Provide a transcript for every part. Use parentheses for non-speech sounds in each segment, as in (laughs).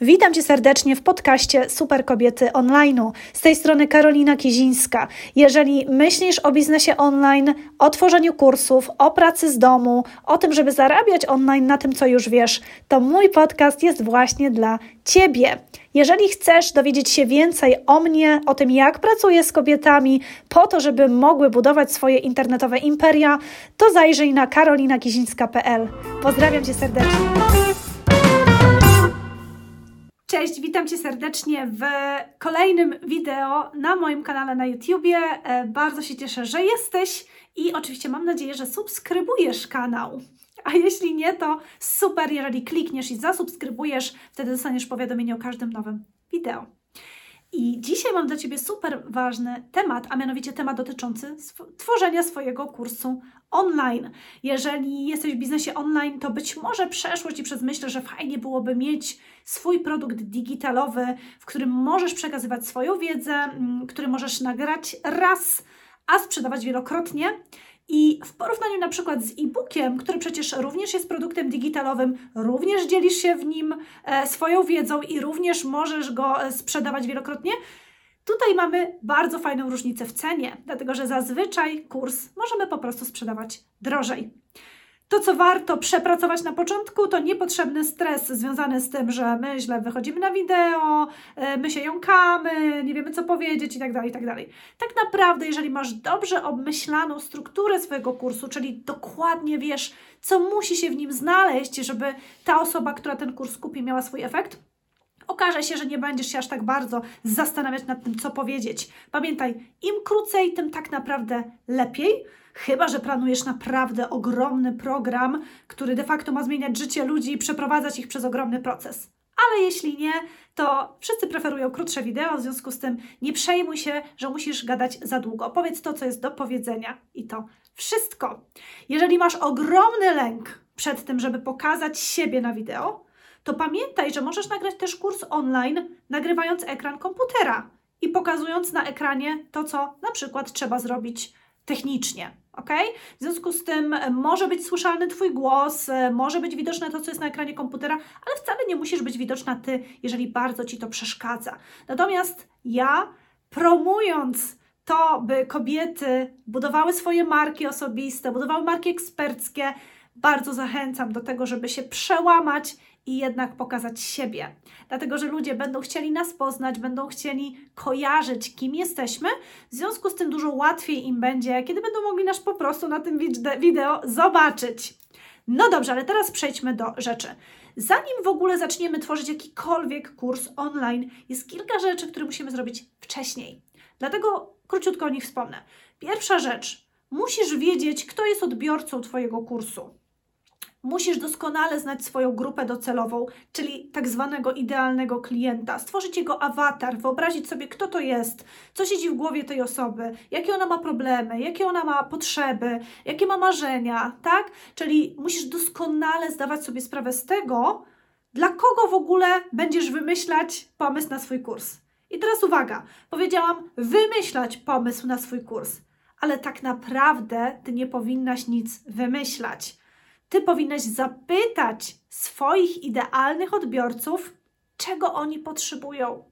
Witam Cię serdecznie w podcaście Super Kobiety Online'u. Z tej strony Karolina Kizińska. Jeżeli myślisz o biznesie online, o tworzeniu kursów, o pracy z domu, o tym, żeby zarabiać online na tym, co już wiesz, to mój podcast jest właśnie dla Ciebie. Jeżeli chcesz dowiedzieć się więcej o mnie, o tym, jak pracuję z kobietami, po to, żeby mogły budować swoje internetowe imperia, to zajrzyj na karolinakizińska.pl. Pozdrawiam Cię serdecznie. Cześć, witam Cię serdecznie w kolejnym wideo na moim kanale na YouTubie. E, bardzo się cieszę, że jesteś i oczywiście mam nadzieję, że subskrybujesz kanał. A jeśli nie, to super, jeżeli klikniesz i zasubskrybujesz, wtedy dostaniesz powiadomienie o każdym nowym wideo. I dzisiaj mam dla Ciebie super ważny temat, a mianowicie temat dotyczący sw tworzenia swojego kursu online. Jeżeli jesteś w biznesie online, to być może przeszło Ci przez myśl, że fajnie byłoby mieć swój produkt digitalowy, w którym możesz przekazywać swoją wiedzę, mm, który możesz nagrać raz, a sprzedawać wielokrotnie. I w porównaniu na przykład z e-bookiem, który przecież również jest produktem digitalowym, również dzielisz się w nim e, swoją wiedzą i również możesz go e, sprzedawać wielokrotnie, tutaj mamy bardzo fajną różnicę w cenie, dlatego że zazwyczaj kurs możemy po prostu sprzedawać drożej. To, co warto przepracować na początku, to niepotrzebny stres związany z tym, że my źle wychodzimy na wideo, e, my się jąkamy, nie wiemy co powiedzieć itd., tak itd. Tak, tak naprawdę, jeżeli masz dobrze obmyślaną strukturę swojego kursu, czyli dokładnie wiesz, co musi się w nim znaleźć, żeby ta osoba, która ten kurs kupi, miała swój efekt, okaże się, że nie będziesz się aż tak bardzo zastanawiać nad tym, co powiedzieć. Pamiętaj, im krócej, tym tak naprawdę lepiej. Chyba, że planujesz naprawdę ogromny program, który de facto ma zmieniać życie ludzi i przeprowadzać ich przez ogromny proces. Ale jeśli nie, to wszyscy preferują krótsze wideo, w związku z tym nie przejmuj się, że musisz gadać za długo. Powiedz to, co jest do powiedzenia i to wszystko. Jeżeli masz ogromny lęk przed tym, żeby pokazać siebie na wideo, to pamiętaj, że możesz nagrać też kurs online, nagrywając ekran komputera i pokazując na ekranie to, co na przykład trzeba zrobić technicznie. Ok? W związku z tym e, może być słyszalny Twój głos, e, może być widoczne to, co jest na ekranie komputera, ale wcale nie musisz być widoczna Ty, jeżeli bardzo Ci to przeszkadza. Natomiast ja, promując to, by kobiety budowały swoje marki osobiste, budowały marki eksperckie, bardzo zachęcam do tego, żeby się przełamać i jednak pokazać siebie. Dlatego, że ludzie będą chcieli nas poznać, będą chcieli kojarzyć, kim jesteśmy. W związku z tym dużo łatwiej im będzie, kiedy będą mogli nas po prostu na tym wideo zobaczyć. No dobrze, ale teraz przejdźmy do rzeczy. Zanim w ogóle zaczniemy tworzyć jakikolwiek kurs online, jest kilka rzeczy, które musimy zrobić wcześniej. Dlatego króciutko o nich wspomnę. Pierwsza rzecz, musisz wiedzieć, kto jest odbiorcą Twojego kursu musisz doskonale znać swoją grupę docelową, czyli tak zwanego idealnego klienta, stworzyć jego awatar, wyobrazić sobie, kto to jest, co siedzi w głowie tej osoby, jakie ona ma problemy, jakie ona ma potrzeby, jakie ma marzenia, tak? Czyli musisz doskonale zdawać sobie sprawę z tego, dla kogo w ogóle będziesz wymyślać pomysł na swój kurs. I teraz uwaga, powiedziałam wymyślać pomysł na swój kurs, ale tak naprawdę ty nie powinnaś nic wymyślać ty powinnaś zapytać swoich idealnych odbiorców, czego oni potrzebują.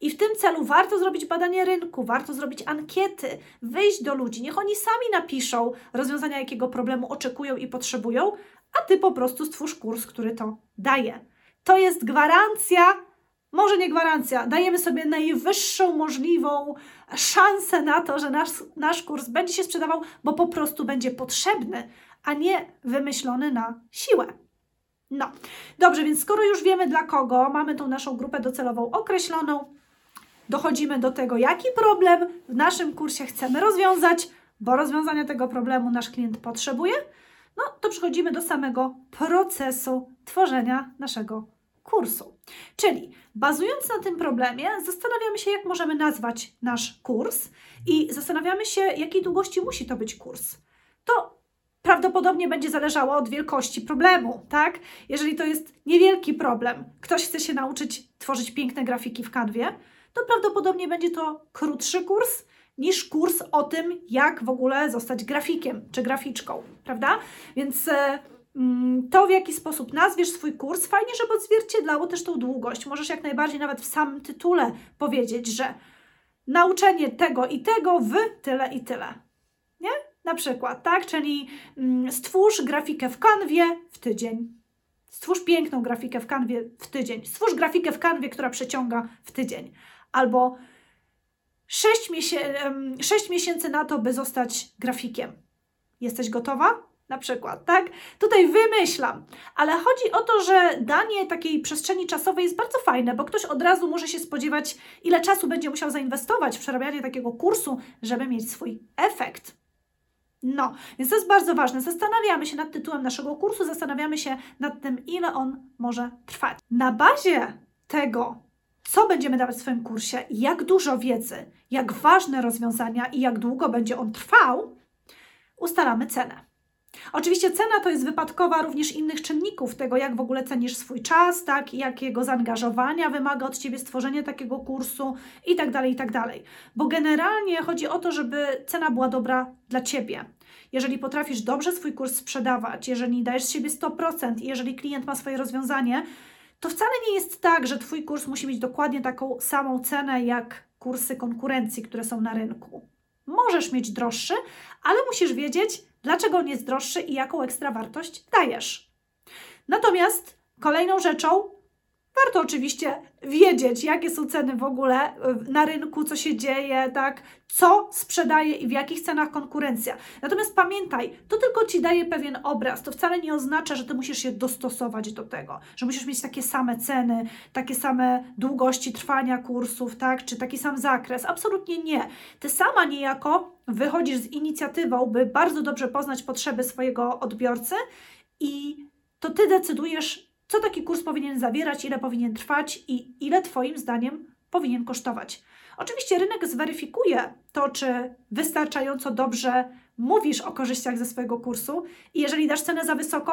I w tym celu warto zrobić badanie rynku, warto zrobić ankiety, wyjść do ludzi, niech oni sami napiszą rozwiązania, jakiego problemu oczekują i potrzebują, a ty po prostu stwórz kurs, który to daje. To jest gwarancja, może nie gwarancja, dajemy sobie najwyższą możliwą szansę na to, że nasz, nasz kurs będzie się sprzedawał, bo po prostu będzie potrzebny, a nie wymyślony na siłę. No, dobrze, więc skoro już wiemy dla kogo, mamy tą naszą grupę docelową określoną, dochodzimy do tego, jaki problem w naszym kursie chcemy rozwiązać, bo rozwiązania tego problemu nasz klient potrzebuje, no to przechodzimy do samego procesu tworzenia naszego kursu. Czyli bazując na tym problemie, zastanawiamy się, jak możemy nazwać nasz kurs i zastanawiamy się, jakiej długości musi to być kurs. Prawdopodobnie będzie zależało od wielkości problemu, tak? Jeżeli to jest niewielki problem, ktoś chce się nauczyć tworzyć piękne grafiki w kanwie, to prawdopodobnie będzie to krótszy kurs niż kurs o tym, jak w ogóle zostać grafikiem czy graficzką, prawda? Więc e, mm, to, w jaki sposób nazwiesz swój kurs, fajnie, żeby odzwierciedlało też tą długość. Możesz jak najbardziej nawet w samym tytule powiedzieć, że nauczenie tego i tego w tyle i tyle. Na przykład, tak? Czyli mm, stwórz grafikę w kanwie w tydzień. Stwórz piękną grafikę w kanwie w tydzień. Stwórz grafikę w kanwie, która przeciąga w tydzień. Albo 6, miesię 6 miesięcy na to, by zostać grafikiem. Jesteś gotowa? Na przykład, tak? Tutaj wymyślam, ale chodzi o to, że danie takiej przestrzeni czasowej jest bardzo fajne, bo ktoś od razu może się spodziewać, ile czasu będzie musiał zainwestować w przerabianie takiego kursu, żeby mieć swój efekt. No, więc to jest bardzo ważne. Zastanawiamy się nad tytułem naszego kursu, zastanawiamy się nad tym, ile on może trwać. Na bazie tego, co będziemy dawać w swoim kursie, jak dużo wiedzy, jak ważne rozwiązania i jak długo będzie on trwał, ustalamy cenę. Oczywiście cena to jest wypadkowa również innych czynników, tego jak w ogóle cenisz swój czas, tak, jakiego zaangażowania wymaga od Ciebie stworzenie takiego kursu i tak dalej, i tak dalej. Bo generalnie chodzi o to, żeby cena była dobra dla Ciebie. Jeżeli potrafisz dobrze swój kurs sprzedawać, jeżeli dajesz z siebie 100% i jeżeli klient ma swoje rozwiązanie, to wcale nie jest tak, że Twój kurs musi mieć dokładnie taką samą cenę jak kursy konkurencji, które są na rynku. Możesz mieć droższy, ale musisz wiedzieć, dlaczego on jest droższy i jaką ekstra wartość dajesz. Natomiast kolejną rzeczą Warto oczywiście wiedzieć, jakie są ceny w ogóle y, na rynku, co się dzieje, tak, co sprzedaje i w jakich cenach konkurencja. Natomiast pamiętaj, to tylko ci daje pewien obraz. To wcale nie oznacza, że ty musisz się dostosować do tego, że musisz mieć takie same ceny, takie same długości trwania kursów, tak, czy taki sam zakres. Absolutnie nie. Ty sama niejako wychodzisz z inicjatywą, by bardzo dobrze poznać potrzeby swojego odbiorcy i to ty decydujesz, co taki kurs powinien zawierać, ile powinien trwać i ile Twoim zdaniem powinien kosztować. Oczywiście rynek zweryfikuje to, czy wystarczająco dobrze mówisz o korzyściach ze swojego kursu i jeżeli dasz cenę za wysoką,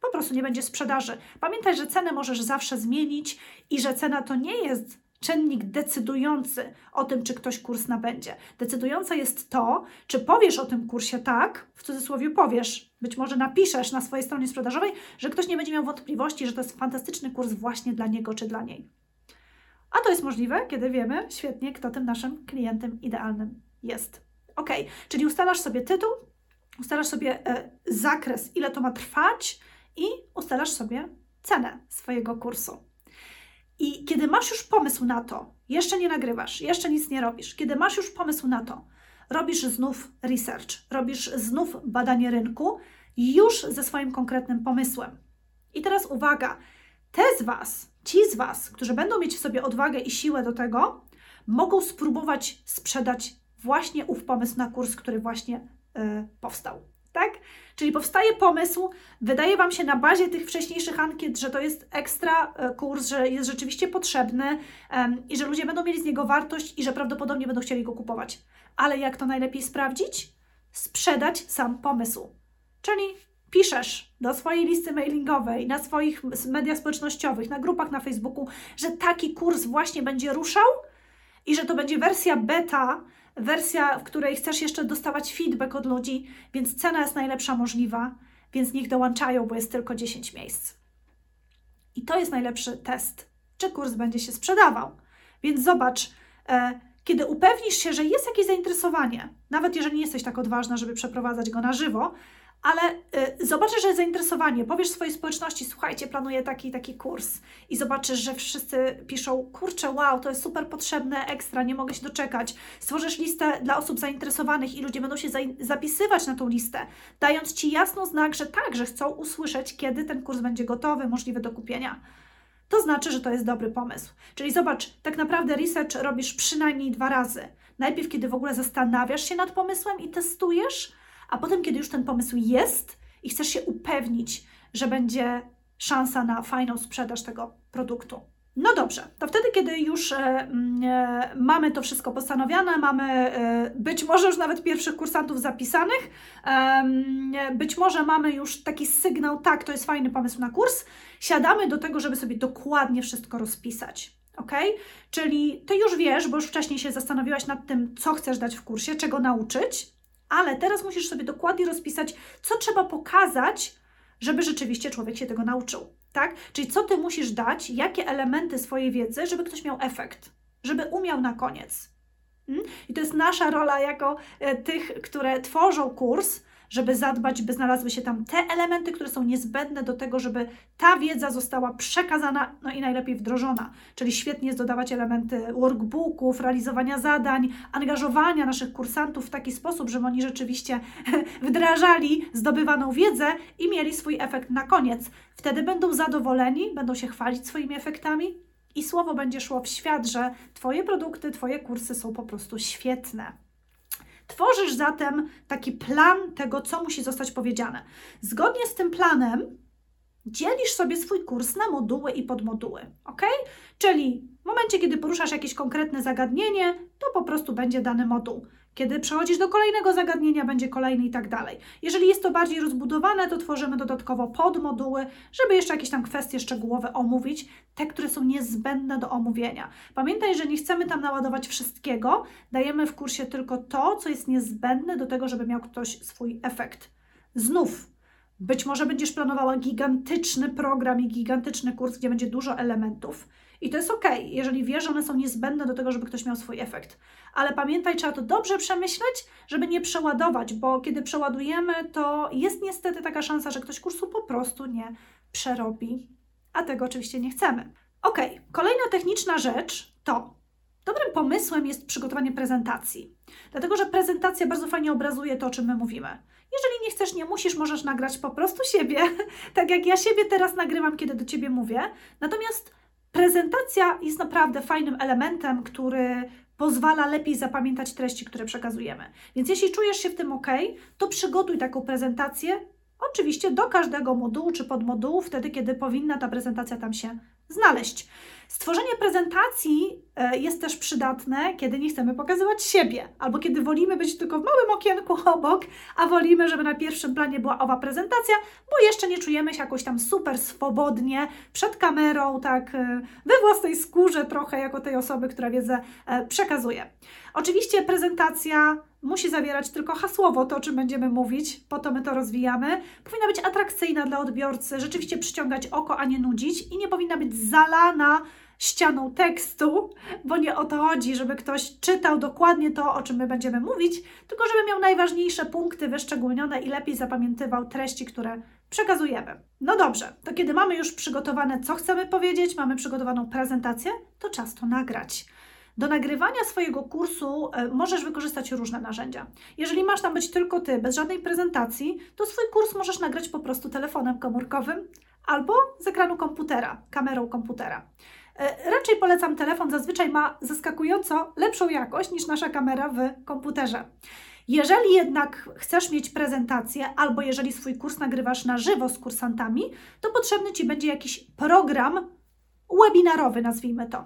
po prostu nie będzie sprzedaży. Pamiętaj, że cenę możesz zawsze zmienić i że cena to nie jest czynnik decydujący o tym, czy ktoś kurs nabędzie. Decydujące jest to, czy powiesz o tym kursie tak, w cudzysłowie powiesz, być może napiszesz na swojej stronie sprzedażowej, że ktoś nie będzie miał wątpliwości, że to jest fantastyczny kurs właśnie dla niego czy dla niej. A to jest możliwe, kiedy wiemy świetnie, kto tym naszym klientem idealnym jest. Ok, czyli ustalasz sobie tytuł, ustalasz sobie e, zakres, ile to ma trwać i ustalasz sobie cenę swojego kursu. I kiedy masz już pomysł na to, jeszcze nie nagrywasz, jeszcze nic nie robisz, kiedy masz już pomysł na to, robisz znów research, robisz znów badanie rynku, już ze swoim konkretnym pomysłem. I teraz uwaga, te z Was, ci z Was, którzy będą mieć w sobie odwagę i siłę do tego, mogą spróbować sprzedać właśnie ów pomysł na kurs, który właśnie yy, powstał tak? Czyli powstaje pomysł, wydaje Wam się na bazie tych wcześniejszych ankiet, że to jest ekstra e, kurs, że jest rzeczywiście potrzebny um, i że ludzie będą mieli z niego wartość i że prawdopodobnie będą chcieli go kupować. Ale jak to najlepiej sprawdzić? Sprzedać sam pomysł. Czyli piszesz do swojej listy mailingowej, na swoich mediach społecznościowych, na grupach na Facebooku, że taki kurs właśnie będzie ruszał i że to będzie wersja beta, wersja, w której chcesz jeszcze dostawać feedback od ludzi, więc cena jest najlepsza możliwa, więc niech dołączają, bo jest tylko 10 miejsc. I to jest najlepszy test, czy kurs będzie się sprzedawał. Więc zobacz, e, kiedy upewnisz się, że jest jakieś zainteresowanie, nawet jeżeli nie jesteś tak odważna, żeby przeprowadzać go na żywo, ale y, zobaczysz, że jest zainteresowanie, powiesz swojej społeczności, słuchajcie, planuję taki taki kurs i zobaczysz, że wszyscy piszą, kurczę, wow, to jest super potrzebne, ekstra, nie mogę się doczekać. Stworzysz listę dla osób zainteresowanych i ludzie będą się zapisywać na tą listę, dając Ci jasno znak, że tak, że chcą usłyszeć, kiedy ten kurs będzie gotowy, możliwy do kupienia. To znaczy, że to jest dobry pomysł. Czyli zobacz, tak naprawdę research robisz przynajmniej dwa razy. Najpierw, kiedy w ogóle zastanawiasz się nad pomysłem i testujesz, a potem, kiedy już ten pomysł jest i chcesz się upewnić, że będzie szansa na fajną sprzedaż tego produktu. No dobrze, to wtedy, kiedy już e, mm, e, mamy to wszystko postanowione, mamy e, być może już nawet pierwszych kursantów zapisanych, e, być może mamy już taki sygnał, tak, to jest fajny pomysł na kurs, siadamy do tego, żeby sobie dokładnie wszystko rozpisać. Ok? Czyli ty już wiesz, bo już wcześniej się zastanowiłaś nad tym, co chcesz dać w kursie, czego nauczyć, ale teraz musisz sobie dokładnie rozpisać, co trzeba pokazać żeby rzeczywiście człowiek się tego nauczył. Tak? Czyli co ty musisz dać, jakie elementy swojej wiedzy, żeby ktoś miał efekt, żeby umiał na koniec. Hmm? I to jest nasza rola jako e, tych, które tworzą kurs, żeby zadbać, by znalazły się tam te elementy, które są niezbędne do tego, żeby ta wiedza została przekazana, no i najlepiej wdrożona. Czyli świetnie jest dodawać elementy workbooków, realizowania zadań, angażowania naszych kursantów w taki sposób, żeby oni rzeczywiście (laughs) wdrażali zdobywaną wiedzę i mieli swój efekt na koniec. Wtedy będą zadowoleni, będą się chwalić swoimi efektami, i słowo będzie szło w świat, że Twoje produkty, Twoje kursy są po prostu świetne. Tworzysz zatem taki plan tego, co musi zostać powiedziane. Zgodnie z tym planem dzielisz sobie swój kurs na moduły i podmoduły, ok? Czyli w momencie, kiedy poruszasz jakieś konkretne zagadnienie, to po prostu będzie dany moduł. Kiedy przechodzisz do kolejnego zagadnienia, będzie kolejny i tak dalej. Jeżeli jest to bardziej rozbudowane, to tworzymy dodatkowo podmoduły, żeby jeszcze jakieś tam kwestie szczegółowe omówić, te, które są niezbędne do omówienia. Pamiętaj, że nie chcemy tam naładować wszystkiego, dajemy w kursie tylko to, co jest niezbędne do tego, żeby miał ktoś swój efekt. Znów, być może będziesz planowała gigantyczny program i gigantyczny kurs, gdzie będzie dużo elementów. I to jest ok, jeżeli wiesz, że one są niezbędne do tego, żeby ktoś miał swój efekt. Ale pamiętaj, trzeba to dobrze przemyśleć, żeby nie przeładować, bo kiedy przeładujemy, to jest niestety taka szansa, że ktoś kursu po prostu nie przerobi. A tego oczywiście nie chcemy. Ok, kolejna techniczna rzecz to dobrym pomysłem jest przygotowanie prezentacji. Dlatego, że prezentacja bardzo fajnie obrazuje to, o czym my mówimy. Jeżeli nie chcesz, nie musisz, możesz nagrać po prostu siebie, (laughs) tak jak ja siebie teraz nagrywam, kiedy do ciebie mówię. Natomiast Prezentacja jest naprawdę fajnym elementem, który pozwala lepiej zapamiętać treści, które przekazujemy. Więc jeśli czujesz się w tym ok, to przygotuj taką prezentację, oczywiście do każdego modułu czy podmodułu, wtedy kiedy powinna ta prezentacja tam się znaleźć. Stworzenie prezentacji e, jest też przydatne, kiedy nie chcemy pokazywać siebie, albo kiedy wolimy być tylko w małym okienku obok, a wolimy, żeby na pierwszym planie była owa prezentacja, bo jeszcze nie czujemy się jakoś tam super swobodnie przed kamerą, tak e, we własnej skórze trochę, jako tej osoby, która wiedzę e, przekazuje. Oczywiście prezentacja musi zawierać tylko hasłowo to, o czym będziemy mówić, po to my to rozwijamy. Powinna być atrakcyjna dla odbiorcy, rzeczywiście przyciągać oko, a nie nudzić i nie powinna być zalana ścianą tekstu, bo nie o to chodzi, żeby ktoś czytał dokładnie to, o czym my będziemy mówić, tylko żeby miał najważniejsze punkty wyszczególnione i lepiej zapamiętywał treści, które przekazujemy. No dobrze, to kiedy mamy już przygotowane, co chcemy powiedzieć, mamy przygotowaną prezentację, to czas to nagrać. Do nagrywania swojego kursu e, możesz wykorzystać różne narzędzia. Jeżeli masz tam być tylko ty, bez żadnej prezentacji, to swój kurs możesz nagrać po prostu telefonem komórkowym albo z ekranu komputera, kamerą komputera. E, raczej polecam telefon, zazwyczaj ma zaskakująco lepszą jakość niż nasza kamera w komputerze. Jeżeli jednak chcesz mieć prezentację, albo jeżeli swój kurs nagrywasz na żywo z kursantami, to potrzebny Ci będzie jakiś program webinarowy, nazwijmy to.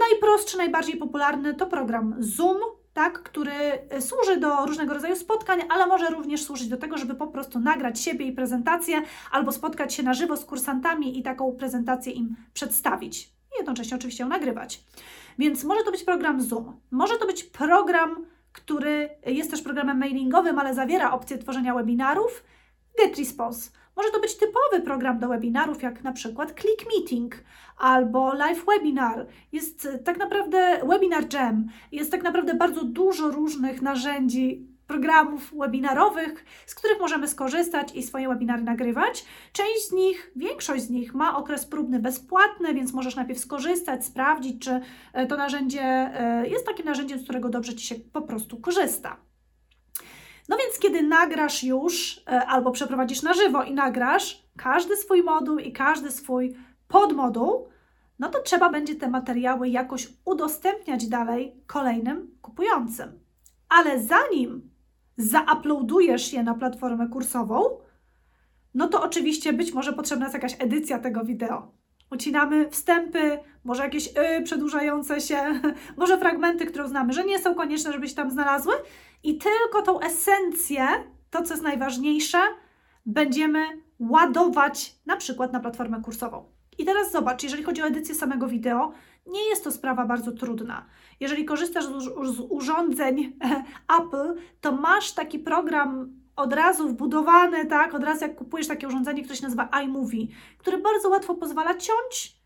Najprostszy, najbardziej popularny to program Zoom, tak, który służy do różnego rodzaju spotkań, ale może również służyć do tego, żeby po prostu nagrać siebie i prezentację, albo spotkać się na żywo z kursantami i taką prezentację im przedstawić. Jednocześnie oczywiście ją nagrywać. Więc może to być program Zoom, może to być program, który jest też programem mailingowym, ale zawiera opcję tworzenia webinarów, GetResponse. Może to być typowy program do webinarów, jak na przykład Click Meeting albo Live Webinar. Jest tak naprawdę Webinar Jam. Jest tak naprawdę bardzo dużo różnych narzędzi, programów webinarowych, z których możemy skorzystać i swoje webinary nagrywać. Część z nich, większość z nich ma okres próbny bezpłatny, więc możesz najpierw skorzystać, sprawdzić, czy e, to narzędzie e, jest takim narzędziem, z którego dobrze Ci się po prostu korzysta. No więc kiedy nagrasz już e, albo przeprowadzisz na żywo i nagrasz każdy swój moduł i każdy swój podmoduł, no to trzeba będzie te materiały jakoś udostępniać dalej kolejnym kupującym. Ale zanim zauploadujesz je na platformę kursową, no to oczywiście być może potrzebna jest jakaś edycja tego wideo. Ucinamy wstępy, może jakieś y, przedłużające się, (laughs) może fragmenty, które uznamy, że nie są konieczne, żeby się tam znalazły, i tylko tą esencję, to co jest najważniejsze, będziemy ładować na przykład na platformę kursową. I teraz zobacz, jeżeli chodzi o edycję samego wideo, nie jest to sprawa bardzo trudna. Jeżeli korzystasz z, urządzeń (laughs) Apple, to masz taki program od razu wbudowany, tak? Od razu jak kupujesz takie urządzenie, które się nazywa iMovie, które bardzo łatwo pozwala ciąć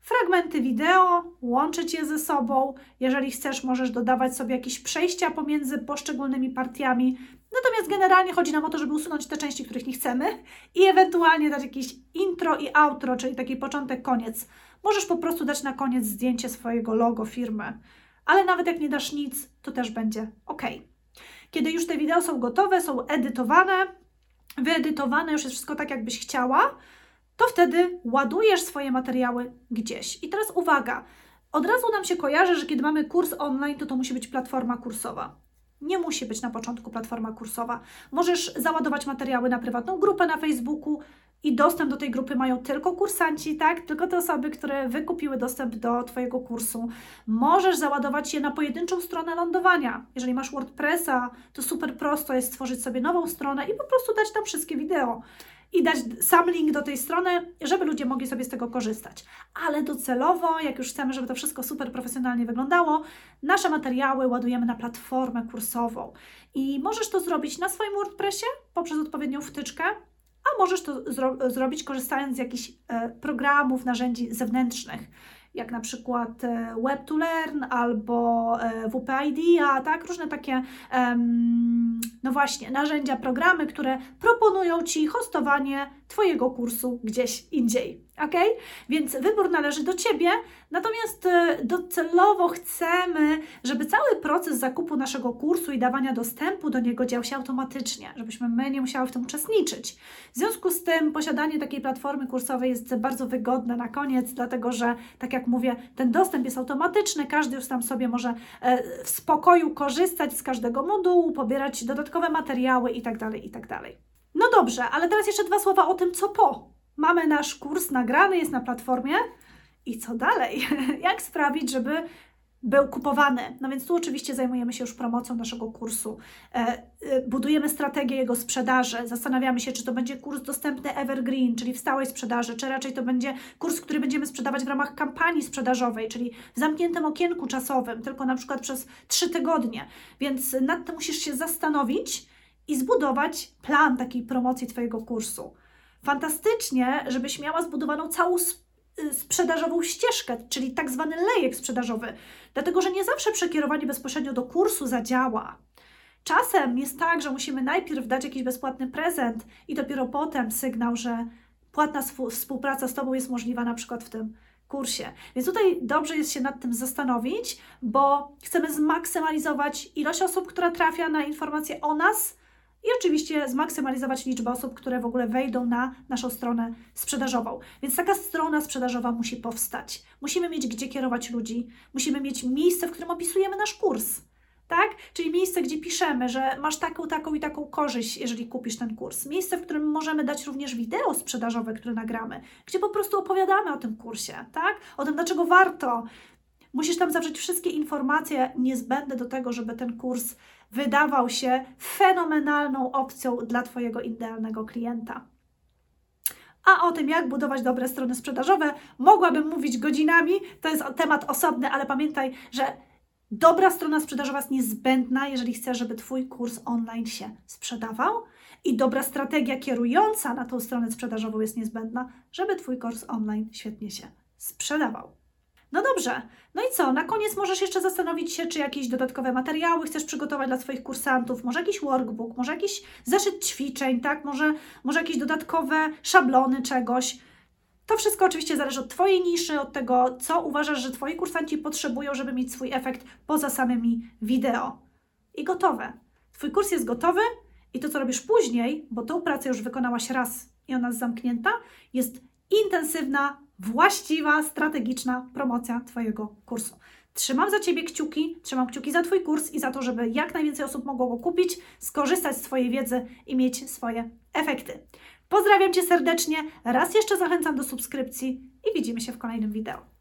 fragmenty wideo, łączyć je ze sobą. Jeżeli chcesz, możesz dodawać sobie jakieś przejścia pomiędzy poszczególnymi partiami. Natomiast generalnie chodzi nam o to, żeby usunąć te części, których nie chcemy i ewentualnie dać jakieś intro i outro, czyli taki początek, koniec. Możesz po prostu dać na koniec zdjęcie swojego logo firmy, ale nawet jak nie dasz nic, to też będzie ok. Kiedy już te wideo są gotowe, są edytowane, wyedytowane, już jest wszystko tak, jakbyś chciała, to wtedy ładujesz swoje materiały gdzieś. I teraz uwaga, od razu nam się kojarzy, że kiedy mamy kurs online, to to musi być platforma kursowa. Nie musi być na początku platforma kursowa. Możesz załadować materiały na prywatną grupę na Facebooku i dostęp do tej grupy mają tylko kursanci, tak? Tylko te osoby, które wykupiły dostęp do Twojego kursu. Możesz załadować je na pojedynczą stronę lądowania. Jeżeli masz WordPressa, to super prosto jest stworzyć sobie nową stronę i po prostu dać tam wszystkie wideo i dać sam link do tej strony, żeby ludzie mogli sobie z tego korzystać. Ale docelowo, jak już chcemy, żeby to wszystko super profesjonalnie wyglądało, nasze materiały ładujemy na platformę kursową. I możesz to zrobić na swoim WordPressie poprzez odpowiednią wtyczkę, a możesz to zro zrobić korzystając z jakichś e, programów, narzędzi zewnętrznych jak na przykład e, Web2Learn albo e, WP Idea, tak? Różne takie, no właśnie, narzędzia, programy, które proponują Ci hostowanie Twojego kursu gdzieś indziej ok? Więc wybór należy do Ciebie, natomiast e, docelowo chcemy, żeby cały proces zakupu naszego kursu i dawania dostępu do niego dział się automatycznie, żebyśmy my nie musiały w tym uczestniczyć. W związku z tym posiadanie takiej platformy kursowej jest bardzo wygodne na koniec, dlatego że, tak jak mówię, ten dostęp jest automatyczny, każdy już tam sobie może e, w spokoju korzystać z każdego modułu, pobierać dodatkowe materiały itd., tak itd. Tak no dobrze, ale teraz jeszcze dwa słowa o tym, co po mamy nasz kurs nagrany, jest na platformie i co dalej? (laughs) Jak sprawić, żeby był kupowany. No więc tu oczywiście zajmujemy się już promocją naszego kursu. E, e, budujemy strategię jego sprzedaży. Zastanawiamy się, czy to będzie kurs dostępny evergreen, czyli w stałej sprzedaży, czy raczej to będzie kurs, który będziemy sprzedawać w ramach kampanii sprzedażowej, czyli w zamkniętym okienku czasowym, tylko na przykład przez trzy tygodnie. Więc nad tym musisz się zastanowić i zbudować plan takiej promocji Twojego kursu fantastycznie, żebyś miała zbudowaną całą y, sprzedażową ścieżkę, czyli tak zwany lejek sprzedażowy, dlatego że nie zawsze przekierowanie bezpośrednio do kursu zadziała. Czasem jest tak, że musimy najpierw dać jakiś bezpłatny prezent i dopiero potem sygnał, że płatna współpraca z Tobą jest możliwa na przykład w tym kursie. Więc tutaj dobrze jest się nad tym zastanowić, bo chcemy zmaksymalizować ilość osób, która trafia na informacje o nas, i oczywiście zmaksymalizować liczbę osób, które w ogóle wejdą na naszą stronę sprzedażową. Więc taka strona sprzedażowa musi powstać. Musimy mieć gdzie kierować ludzi, musimy mieć miejsce, w którym opisujemy nasz kurs. Tak? Czyli miejsce, gdzie piszemy, że masz taką, taką i taką korzyść, jeżeli kupisz ten kurs. Miejsce, w którym możemy dać również wideo sprzedażowe, które nagramy, gdzie po prostu opowiadamy o tym kursie, tak? O tym, dlaczego warto. Musisz tam zawrzeć wszystkie informacje niezbędne do tego, żeby ten kurs wydawał się fenomenalną opcją dla Twojego idealnego klienta. A o tym, jak budować dobre strony sprzedażowe, mogłabym mówić godzinami. To jest temat osobny, ale pamiętaj, że dobra strona sprzedażowa jest niezbędna, jeżeli chcesz, żeby Twój kurs online się sprzedawał. I dobra strategia kierująca na tą stronę sprzedażową jest niezbędna, żeby Twój kurs online świetnie się sprzedawał. No dobrze, no i co? Na koniec możesz jeszcze zastanowić się, czy jakieś dodatkowe materiały chcesz przygotować dla swoich kursantów, może jakiś workbook, może jakiś zeszyt ćwiczeń, tak? Może, może jakieś dodatkowe szablony czegoś. To wszystko oczywiście zależy od Twojej niszy, od tego, co uważasz, że Twoi kursanci potrzebują, żeby mieć swój efekt poza samymi wideo. I gotowe. Twój kurs jest gotowy i to, co robisz później, bo tą pracę już wykonałaś raz i ona jest zamknięta, jest intensywna, właściwa, strategiczna promocja Twojego kursu. Trzymam za Ciebie kciuki, trzymam kciuki za Twój kurs i za to, żeby jak najwięcej osób mogło go kupić, skorzystać z Twojej wiedzy i mieć swoje efekty. Pozdrawiam Cię serdecznie, raz jeszcze zachęcam do subskrypcji i widzimy się w kolejnym wideo.